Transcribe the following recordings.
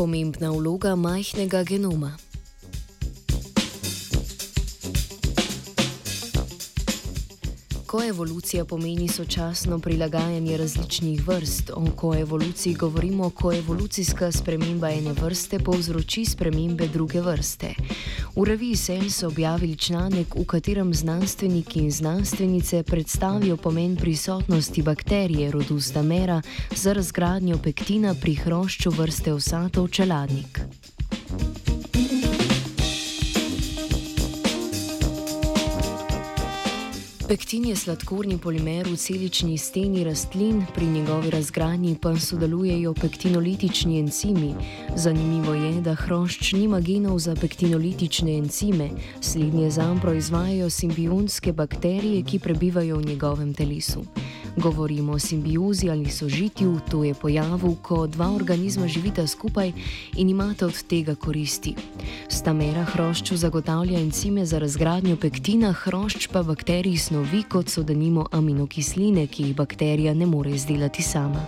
pomembna vloga majhnega genoma. Koevolucija pomeni sočasno prilagajanje različnih vrst. O koevoluciji govorimo, ko evolucijska sprememba ene vrste povzroči spremembe druge vrste. V reviji Sel so objavili članek, v katerem znanstveniki in znanstvenice predstavijo pomen prisotnosti bakterije rodu Stamera za razgradnjo pektina pri hrošču vrste osatov čeladnik. Pektin je sladkorni polimer v celični steni rastlin, pri njegovi razgradnji pa sodelujejo pektinolitični encimi. Zanimivo je, da hrošč nima genov za pektinolitične encime, slednje zam proizvajajo simbionske bakterije, ki prebivajo v njegovem telesu. Govorimo o simbiozi ali sožitju, to je pojavu, ko dva organizma živita skupaj in imata od tega koristi. Stamera hrošču zagotavlja encime za razgradnjo pektina, hrošč pa bakterij snovi, kot so denimo aminokisline, ki jih bakterija ne more izdelati sama.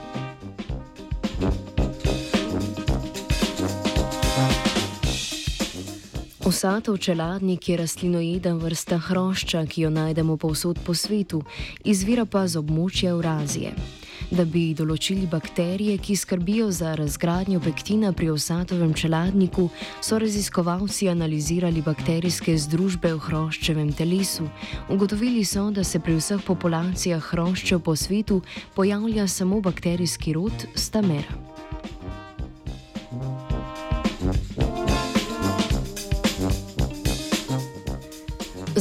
Osatov čeladnik je rastlinojeda vrsta hrošča, ki jo najdemo povsod po svetu, izvira pa z območja Eurazije. Da bi določili bakterije, ki skrbijo za razgradnjo pektina pri osatovem čeladniku, so raziskovalci analizirali bakterijske združbe v hroščevem telesu. Ugotovili so, da se pri vseh populacijah hroščev po svetu pojavlja samo bakterijski rod Stamera.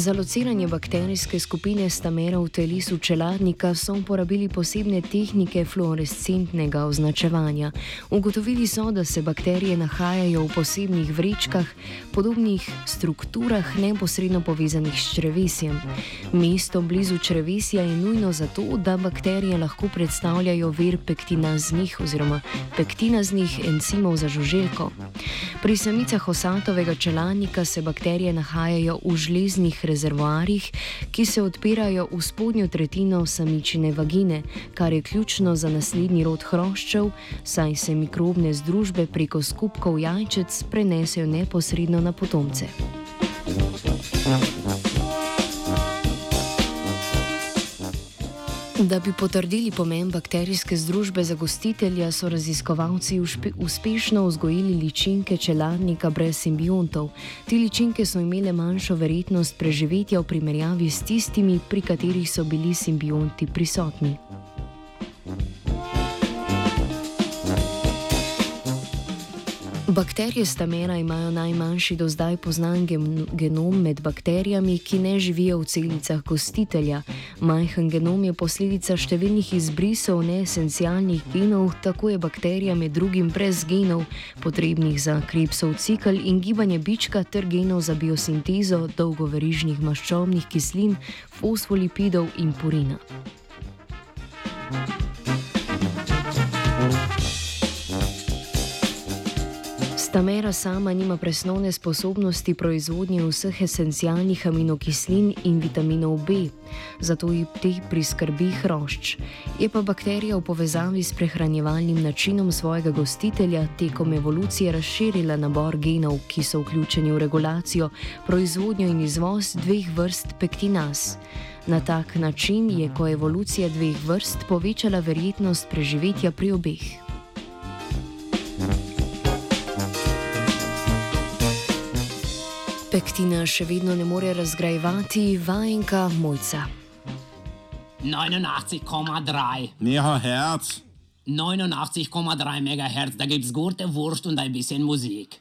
Za lociranje bakterijske skupine stamera v telesu čeladnika so uporabili posebne tehnike fluorescentnega označevanja. Ugotovili so, da se bakterije nahajajo v posebnih vrečkah, podobnih strukturah, neposredno povezanih s črevesjem. Mesto blizu črevesja je nujno zato, da bakterije lahko predstavljajo vir pektinaznih oziroma pektinaznih encimov za žuželko. Pri samicah osatovega čeladnika se bakterije nahajajo v žleznih rezervoarjih, ki se odpirajo v spodnjo tretjino samičine vagine, kar je ključno za naslednji rod hroščev, saj se mikrobne združbe preko skupkov jajčec prenesejo neposredno na potomce. Thank you. Da bi potrdili pomen bakterijske združbe za gostitelja, so raziskovalci uspešno vzgojili ličinke čeladnika brez simbiontov. Ti ličinke so imele manjšo verjetnost preživetja v primerjavi s tistimi, pri katerih so bili simbionti prisotni. Bakterije stamena imajo najmanjši do zdaj poznan genom med bakterijami, ki ne živijo v celicah gostitelja. Majhen genom je posledica številnih izbrisov neesencialnih genov, tako je bakterija med drugim brez genov, potrebnih za krepsov cikl in gibanje bička, ter genov za biosintezo dolgoverižnih maščobnih kislin, fosfolipidov in purina. Stamera sama nima presnovne sposobnosti proizvodnje vseh esencialnih aminokislin in vitaminov B, zato ji te priskrbi hrošč. Je pa bakterija v povezavi s prehranjevalnim načinom svojega gostitelja tekom evolucije razširila nabor genov, ki so vključeni v regulacijo, proizvodnjo in izvoz dveh vrst pektinas. Na tak način je koevolucija dveh vrst povečala verjetnost preživetja pri obeh. Pektina še vedno ne more razgrajevati vajenka mojca. 89,3. Neha herc. 89,3 MHz, da gibt's gute Wurst und ein bisschen Musik.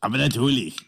Aber natürlich.